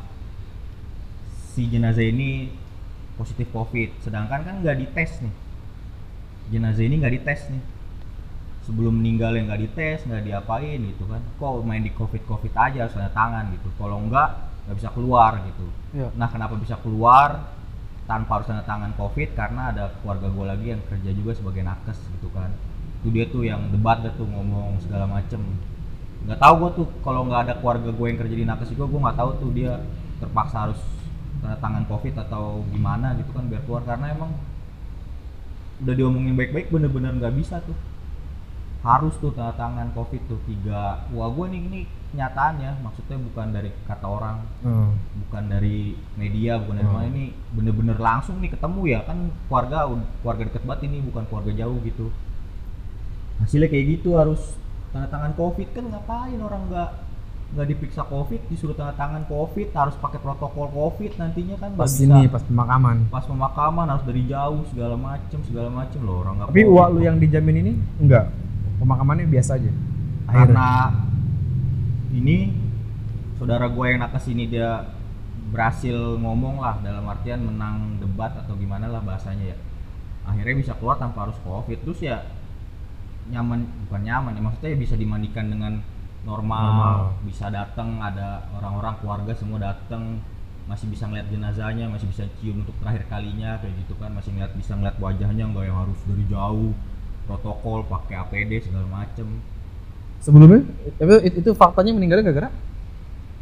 si jenazah ini positif covid. Sedangkan kan nggak dites nih. Jenazah ini nggak dites nih. Sebelum meninggal yang nggak dites nggak diapain gitu kan. Kok main di covid covid aja tanda tangan gitu. Kalau nggak nggak bisa keluar gitu. Iya. nah kenapa bisa keluar? Tanpa harus tanda tangan covid karena ada keluarga gue lagi yang kerja juga sebagai nakes gitu kan. Itu dia tuh yang debat deh tuh ngomong segala macem. Nggak tahu gue tuh kalau nggak ada keluarga gue yang kerja di nakes juga gue nggak tahu tuh dia terpaksa harus tangan covid atau gimana gitu kan biar keluar. Karena emang udah diomongin baik-baik bener-bener nggak bisa tuh. Harus tuh tanda tangan covid tuh tiga. Wah gue nih ini kenyataannya maksudnya bukan dari kata orang Hmm. bukan dari media bukan dari Hmm. mana ini bener-bener langsung nih ketemu ya. Kan keluarga keluarga deket banget ini bukan keluarga jauh gitu. Hasilnya kayak gitu harus tanda tangan covid. Kan ngapain orang nggak nggak diperiksa covid disuruh tanda tangan covid harus pakai protokol covid nantinya kan pas bisa ini pas pemakaman. pas pemakaman harus dari jauh segala macem segala macem loh orang nggak Tapi uang lu yang dijamin ini enggak. Pemakamannya biasa aja. karena ini saudara gue yang nakes ini dia berhasil ngomong lah dalam artian menang debat atau gimana lah bahasanya ya akhirnya bisa keluar tanpa harus covid terus ya nyaman bukan nyaman ya maksudnya ya bisa dimandikan dengan normal, Normal. bisa datang ada orang-orang keluarga semua datang masih bisa ngeliat jenazahnya masih bisa cium untuk terakhir kalinya kayak gitu kan. Masih ngeliat bisa ngeliat wajahnya nggak yang harus dari jauh protokol pakai APD segala macem. Sebelumnya tapi itu, itu faktanya meninggalnya gara-gara?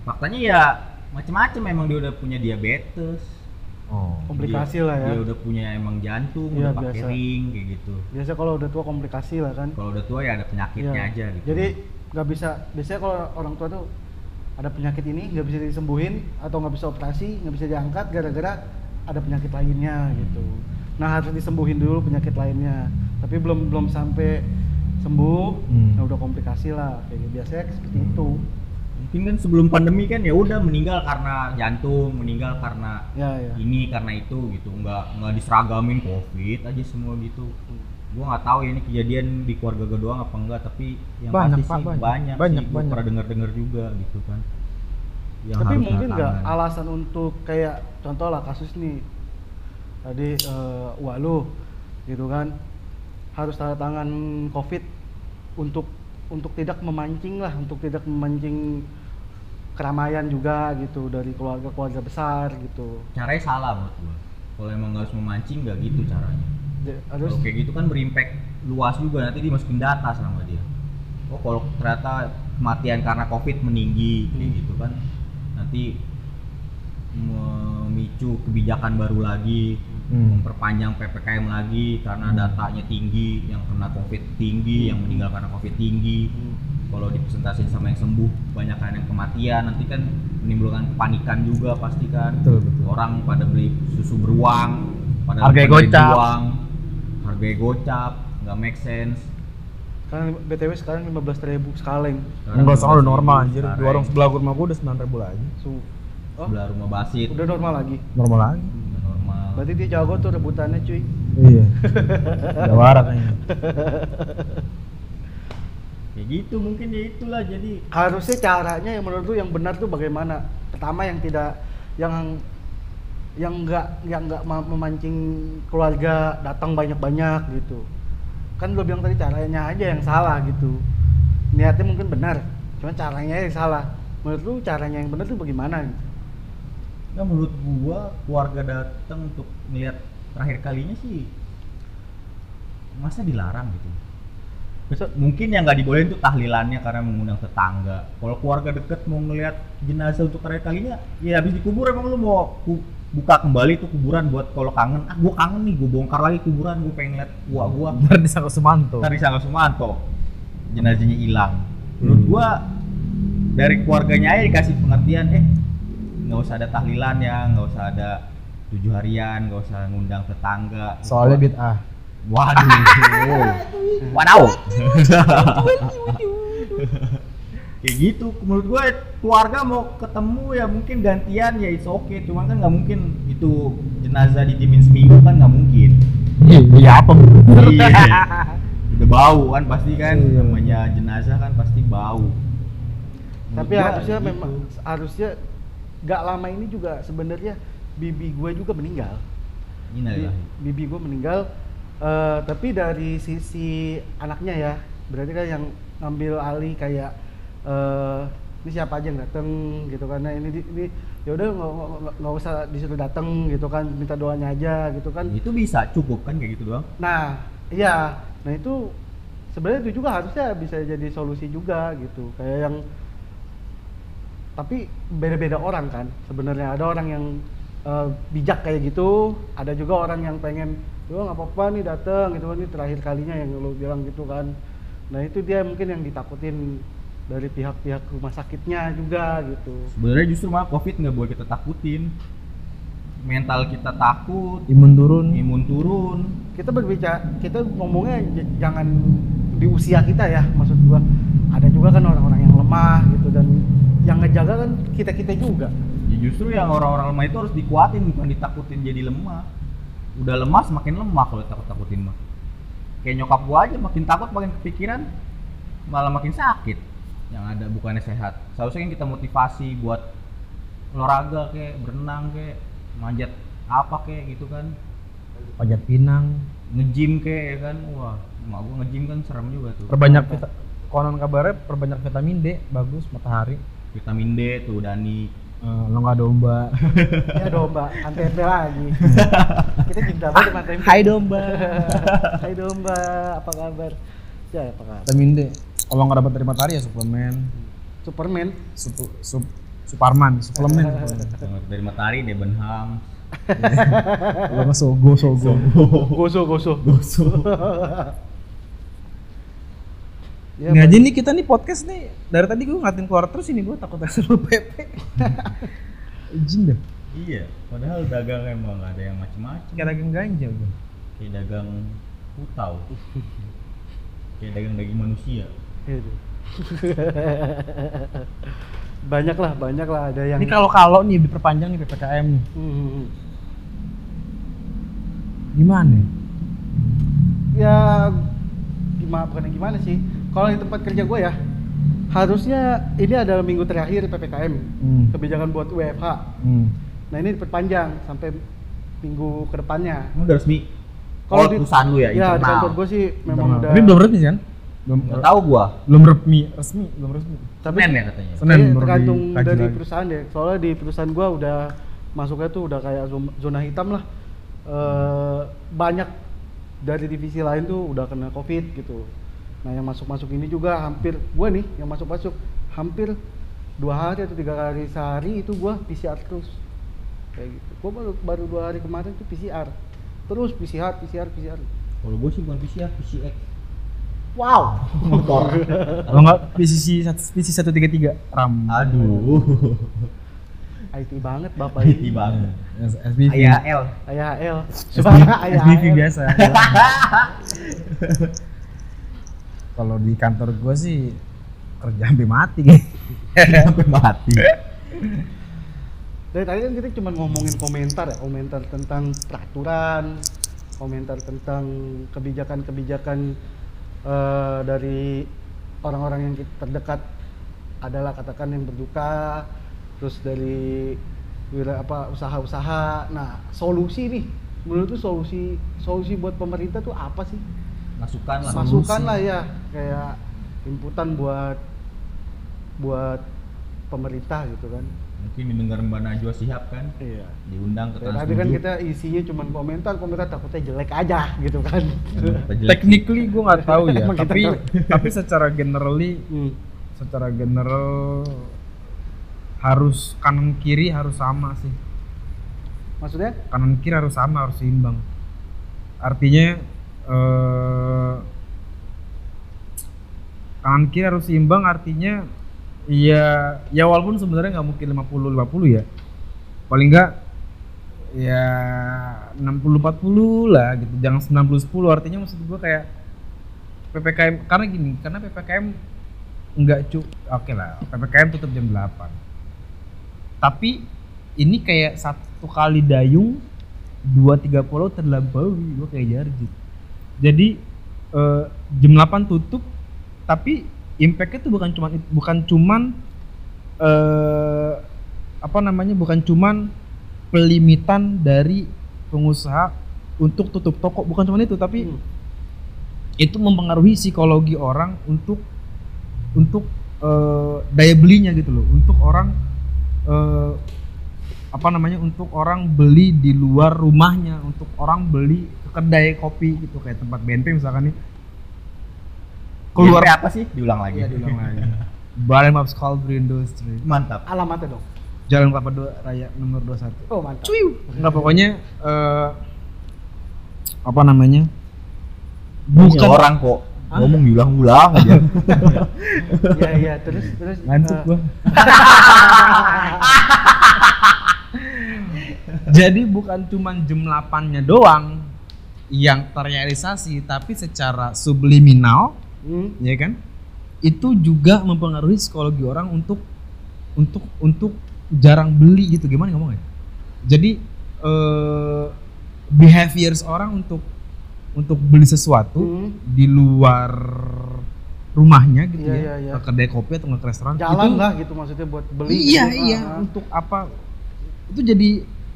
Faktanya ya macem-macem. Emang dia udah punya diabetes. Oh. komplikasi dia, lah ya. dia udah punya emang jantung Iya, udah pakai ring kayak gitu. Biasa kalau udah tua komplikasi lah kan. Kalau udah tua ya ada penyakitnya Iya. aja gitu. Jadi nggak bisa biasanya kalau orang tua tuh ada penyakit ini nggak bisa disembuhin atau nggak bisa operasi nggak bisa diangkat gara-gara ada penyakit lainnya gitu. Nah harus disembuhin dulu penyakit lainnya. Tapi belum belum sampai sembuh Hmm. nah udah komplikasi lah kayak gitu. biasanya seperti itu. Mungkin kan sebelum pandemi kan ya udah meninggal karena jantung meninggal karena ya ya. ini karena itu gitu. Nggak nggak diseragamin covid aja semua gitu gua nggak tahu ya ini kejadian di keluarga gue doang apa enggak tapi yang Banyak, pasti Pak, sih banyak. banyak, Banyak, sih banyak. pernah dengar dengar juga gitu kan. Yang tapi mungkin nggak alasan untuk kayak contoh lah kasus nih. Tadi eh, wah lu gitu kan. Harus tanda tangan covid untuk untuk tidak memancing lah untuk tidak memancing keramaian juga gitu dari keluarga-keluarga besar gitu. Caranya salah menurut gua. Kalau emang nggak harus memancing nggak gitu caranya harus kalau kayak gitu kan berimpact luas juga nanti dimasukin data sama dia oh kalau ternyata kematian karena covid meninggi kayak Hmm. gitu kan nanti memicu kebijakan baru lagi Hmm. memperpanjang ppkm lagi karena Hmm. datanya tinggi yang kena covid tinggi yang meninggal karena covid tinggi Hmm. kalau dipresentasiin sama yang sembuh banyak kan yang kematian nanti kan menimbulkan kepanikan juga pasti kan Betul, betul. orang pada beli susu beruang pada beli gocap. beruang, harganya gocap nggak make sense Sekarang BTW sekarang 15.000 ribu sekaleng. Sekarang Enggak soalnya udah 15.000 normal anjir. Di sekarang. warung sebelah rumah gua udah 9000 lagi. Su oh, sebelah rumah basit udah normal lagi. Normal lagi. udah normal Berarti dia jago tuh rebutannya cuy. Iya. Udah warak kayaknya. kayak gitu mungkin ya itulah jadi Harusnya caranya yang menurut lu yang benar tuh bagaimana? Pertama yang tidak yang yang enggak yang enggak ma- memancing keluarga datang banyak-banyak gitu. Kan lu bilang tadi caranya aja yang salah gitu. Niatnya mungkin benar, cuma caranya yang salah. Menurut lu caranya yang benar tuh bagaimana gitu? Nah menurut gua keluarga datang untuk melihat terakhir kalinya sih masa dilarang gitu. Besok Mungkin yang nggak dibolehin tuh tahlilannya karena mengundang tetangga. Kalau keluarga deket mau ngelihat jenazah untuk terakhir kalinya, ya habis dikubur emang lu mau buka kembali tuh kuburan buat kalau kangen. Ah gua kangen nih, gua bongkar lagi kuburan, gua pengen lihat gua gua. Ntar disangka Sumanto. Tadi Sangga Sumanto jenazahnya hilang. Menurut Hmm. gua dari keluarganya aja dikasih pengertian, eh nggak usah ada tahlilannya, nggak usah ada tujuh harian, nggak usah ngundang tetangga. Soalnya bid'ah. Waduh. Wadaw. Kayak gitu. Menurut gue keluarga mau ketemu ya mungkin gantian ya it's okay. Cuman kan nggak mungkin itu jenazah ditimin seminggu kan nggak mungkin. Iya apa? Iya. Udah bau kan pasti kan Iya. namanya jenazah kan pasti bau. Tapi Menurut gua harusnya gitu. memang harusnya gak lama ini juga sebenarnya bibi gue juga meninggal. Innalillahi. bibi gue meninggal eh, tapi dari sisi anaknya ya berarti kan yang ngambil alih kayak eh ini siapa aja yang dateng gitu karena ini ini ya udah nggak usah disuruh dateng gitu kan. Minta doanya aja gitu kan. Itu bisa cukup kan kayak gitu doang. nah iya. Nah itu sebenarnya itu juga harusnya bisa jadi solusi juga gitu. Kayak yang tapi beda-beda orang kan sebenarnya. Ada orang yang eh, bijak kayak gitu ada juga orang yang pengen yo nggak apa-apa nih dateng gitu kan. Ini terakhir kalinya yang lo bilang gitu kan. Nah itu dia mungkin yang ditakutin dari pihak-pihak rumah sakitnya juga gitu Sebenarnya justru malah covid nggak boleh kita takutin. Mental kita takut, Imun turun. imun turun. kita berbicara kita ngomongnya j- jangan di usia kita ya maksud gua ada juga kan orang-orang yang lemah gitu dan yang ngejaga kan kita kita juga Ya justru yang orang-orang lemah itu harus dikuatin bukan ditakutin jadi lemah. Udah lemah semakin lemah kalau takut-takutin mah. Kayak nyokap gua aja makin takut makin kepikiran malah makin sakit. Yang ada bukannya sehat. Seharusnya kan kita motivasi buat olahraga kayak berenang kayak manjat apa kayak gitu kan. Pajat Pinang. Nge-gym kayak ya kan. Wah, emak gua nge-gym kan serem juga tuh. Perbanyak vita konon kabarnya perbanyak vitamin D bagus matahari. Vitamin D tuh Dani. Eh, lo nggak domba. ya domba antempe lagi kita cinta banget sama Hai domba. Hai domba apa kabar ya apa kabar vitamin D. Kalau nggak dapat dari matahari ya suplemen. Superman Sup, sup, Suparman, suplemen. dari matahari Debenham. Nggak sogo, sogo. goso goso Goso. ya, Nggak aja nih kita nih podcast nih dari tadi gue ngeliatin keluar terus ini gue takut SLU PP. Izin deh. Iya, padahal dagang emang nggak ada yang macem-macem. Kayak daging ganja gue. Kayak dagang putau. Kayak dagang daging manusia. Gitu. banyak lah banyak lah ada yang Ini kalau kalau nih diperpanjang nih ppkm nih, Hmm, gimana? ya? ya gimana bukan gimana sih kalau di tempat kerja gue ya harusnya ini adalah minggu terakhir ppkm Hmm. kebijakan buat WFH Hmm. nah ini diperpanjang sampai minggu ke depannya udah resmi? Kalau Kalau di- perusahaan lu ya, ya di internal. kantor gue sih memang Internal. udah Tapi belum resmi kan? Belum Nggak tahu gua. belum resmi, resmi, belum resmi. tapi Senin ya katanya. Senin tergantung dari lagi. perusahaan deh soalnya di perusahaan gua udah masuknya tuh udah kayak zon- zona hitam lah Eh, banyak dari divisi lain tuh udah kena covid gitu nah yang masuk masuk ini juga hampir gua nih yang masuk masuk hampir dua hari atau tiga hari sehari itu gua PCR terus kayak gitu gua baru baru dua hari kemarin tuh PCR terus PCR PCR PCR Kalau gua sih bukan PCR, PCX. Wow Motor. Kalau nggak PCC satu PC 133 RAM. Aduh. IT banget bapak ini IT banget. SBV. IAL. AYL SBV, biasa. Kalau di kantor gue sih kerja sampai mati Sampai mati. Dari tadi kan kita cuma ngomongin komentar ya, komentar tentang peraturan, komentar tentang kebijakan-kebijakan eh, dari orang-orang yang kita terdekat adalah katakan yang berduka, terus dari wira apa usaha-usaha. Nah, solusi nih, menurut tuh solusi solusi buat pemerintah tuh apa sih? Masukan lah. Masukan lah ya, kayak inputan buat buat pemerintah gitu kan. Mungkin didengar Mbak Najwa Sihab kan. Iya. Diundang ke Ya, Trans tadi kan 7. kita isinya cuma komentar, komentar takutnya jelek aja gitu kan. Jelek. Technically gue nggak tahu ya, tapi tapi secara generally Hmm. secara general harus kanan kiri harus sama sih. Maksudnya? kanan kiri harus sama harus seimbang artinya eh, kanan kiri harus seimbang artinya ya ya walaupun sebenarnya nggak mungkin 50 50 ya paling enggak ya 60 40 lah gitu. Jangan 90 10 artinya maksud gua kayak PPKM karena gini, karena PPKM enggak cu oke lah, PPKM tutup jam 8. Tapi ini kayak satu kali dayung dua tiga pulau terlampaui gua kayak jarjit. Jadi eh, jam 8 tutup tapi impactnya tuh bukan cuman bukan cuman eh apa namanya bukan cuman pelimitan dari pengusaha untuk tutup toko bukan cuma itu tapi Hmm. itu mempengaruhi psikologi orang untuk untuk eh, daya belinya gitu loh untuk orang eh, apa namanya untuk orang beli di luar rumahnya untuk orang beli ke kedai kopi gitu kayak tempat BNP misalkan nih keluar apa sih? Diulang lagi. Iya, diulang lagi. Balai Maps Calvary Industry Mantap. Alamatnya dong. Jalan Kelapa Dua Raya nomor 21 Oh mantap. Cuy. Enggak pokoknya eh apa namanya? Bukan orang kok. Hah? Ngomong diulang-ulang aja. Iya iya terus terus. ngantuk eh, gua. Jadi bukan cuman jam 8-nya doang yang terrealisasi tapi secara subliminal hmm, ya kan? Itu juga mempengaruhi psikologi orang untuk untuk untuk jarang beli gitu gimana ngomongnya? Jadi eh behaviors orang untuk untuk beli sesuatu hmm, di luar rumahnya gitu Iya, ya, iya, iya. ke kedai kopi atau ke restoran jalan itu, lah gitu maksudnya buat beli. iya gitu. iya Ah, untuk apa itu jadi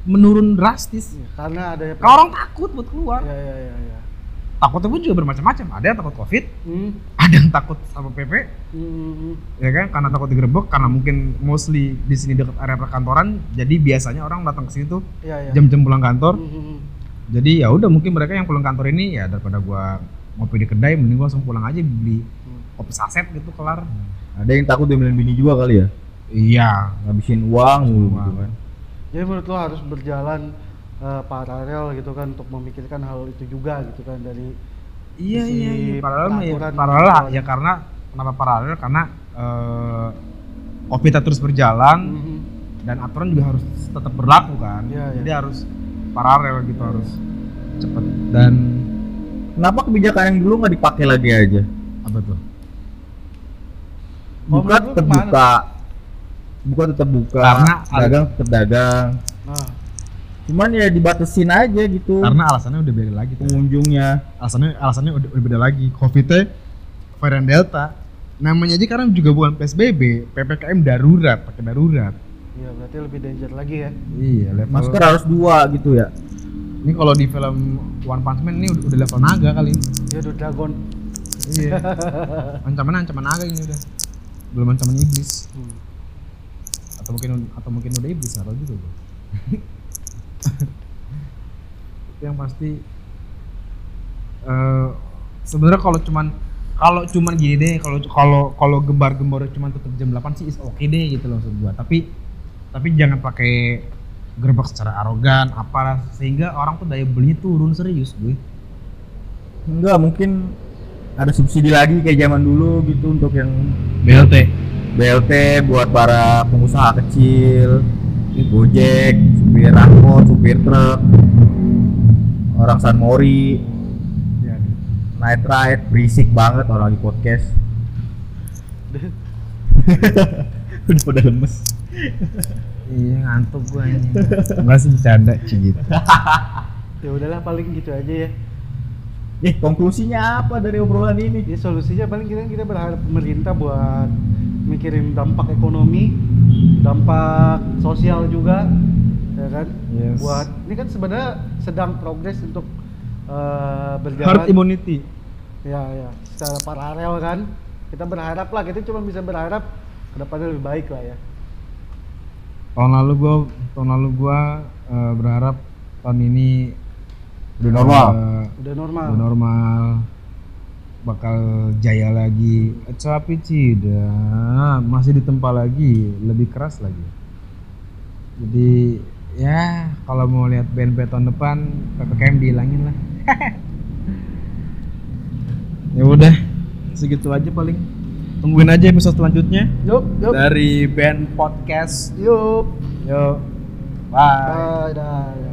menurun drastis Iya, Karena ada kalau orang takut buat keluar Iya iya iya. iya. Takutnya pun juga bermacam-macam ada yang takut covid Hmm, ada yang takut sama pp hmm, ya kan karena takut digerebek karena mungkin mostly di sini dekat area perkantoran jadi biasanya orang datang ke sini tuh Iya iya. jam-jam pulang kantor Hmm, hmm, hmm. jadi ya udah mungkin mereka yang pulang kantor ini ya daripada gua ngopi di kedai mending gua langsung pulang aja beli Hmm. kopi saset gitu kelar Ada yang takut diambilin bini juga kali ya? iya Ngabisin uang mulu Uang. gitu kan. Jadi menurut lo harus berjalan eh, paralel gitu kan untuk memikirkan hal itu juga gitu kan dari Iya Si iya iya paralel ya paralel lah peraturan. ya karena kenapa paralel karena eh COVID terus berjalan Mhm. dan aturan juga harus tetap berlaku kan. Iya, iya. Jadi harus paralel gitu harus cepet dan Kenapa kebijakan yang dulu nggak dipakai lagi aja? apa tuh? Buka tetap buka. Buka tetap buka. Karena dagang tetap dagang. Nah, Cuman ya dibatasin aja gitu Karena alasannya udah beda lagi pengunjungnya. Alasannya alasannya udah, udah beda lagi. COVID-nya varian Delta. Namanya aja sekarang juga bukan PSBB, PPKM darurat, pakai darurat. iya berarti lebih danger lagi ya. Iya, level Masker harus dua gitu ya. Ini kalau di film One Punch Man ini udah, udah level naga kali. Ya udah dragon. Iya. ancaman ancaman naga ini udah. Belum ancaman iblis. Hmm. Atau mungkin atau mungkin udah iblis atau juga Tapi yang pasti eh sebenarnya kalau cuman kalau cuman gini deh kalau kalau kalau gembar-gembar cuman tutup jam 8 sih is oke deh gitu loh gua. Tapi tapi jangan pakai gerbek secara arogan apalah sehingga orang tuh daya belinya turun serius gue Enggak, mungkin ada subsidi lagi kayak zaman dulu gitu untuk yang BLT BLT buat para pengusaha kecil, Gojek, supir angkot, supir truk, orang San Mori, ya, night ride, berisik banget orang lagi podcast. Udah pada lemes. iya ngantuk gue ini enggak sih bercanda sih gitu Ya udahlah paling gitu aja ya. Eh, konklusinya apa dari obrolan ini? Jadi solusinya paling kita kita berharap pemerintah buat mikirin dampak ekonomi, dampak sosial juga, ya kan? Yes. Buat ini kan sebenarnya sedang progres untuk eh, berjalan. herd immunity Ya ya, secara paralel kan. Kita berharap lah, kita cuma bisa berharap ke depannya lebih baik lah ya. tahun lalu gue tahun lalu gue eh, berharap tahun ini Udah normal. eh, Udah normal. udah normal bakal jaya lagi. Tapi tidak masih ditempa lagi lebih keras lagi. Jadi ya kalau mau lihat BNP tahun depan ppkm dihilangin lah. Ya udah segitu aja paling. Tungguin aja episode selanjutnya. Yup, yup. dari band podcast. Yup. yuk bye. Bye.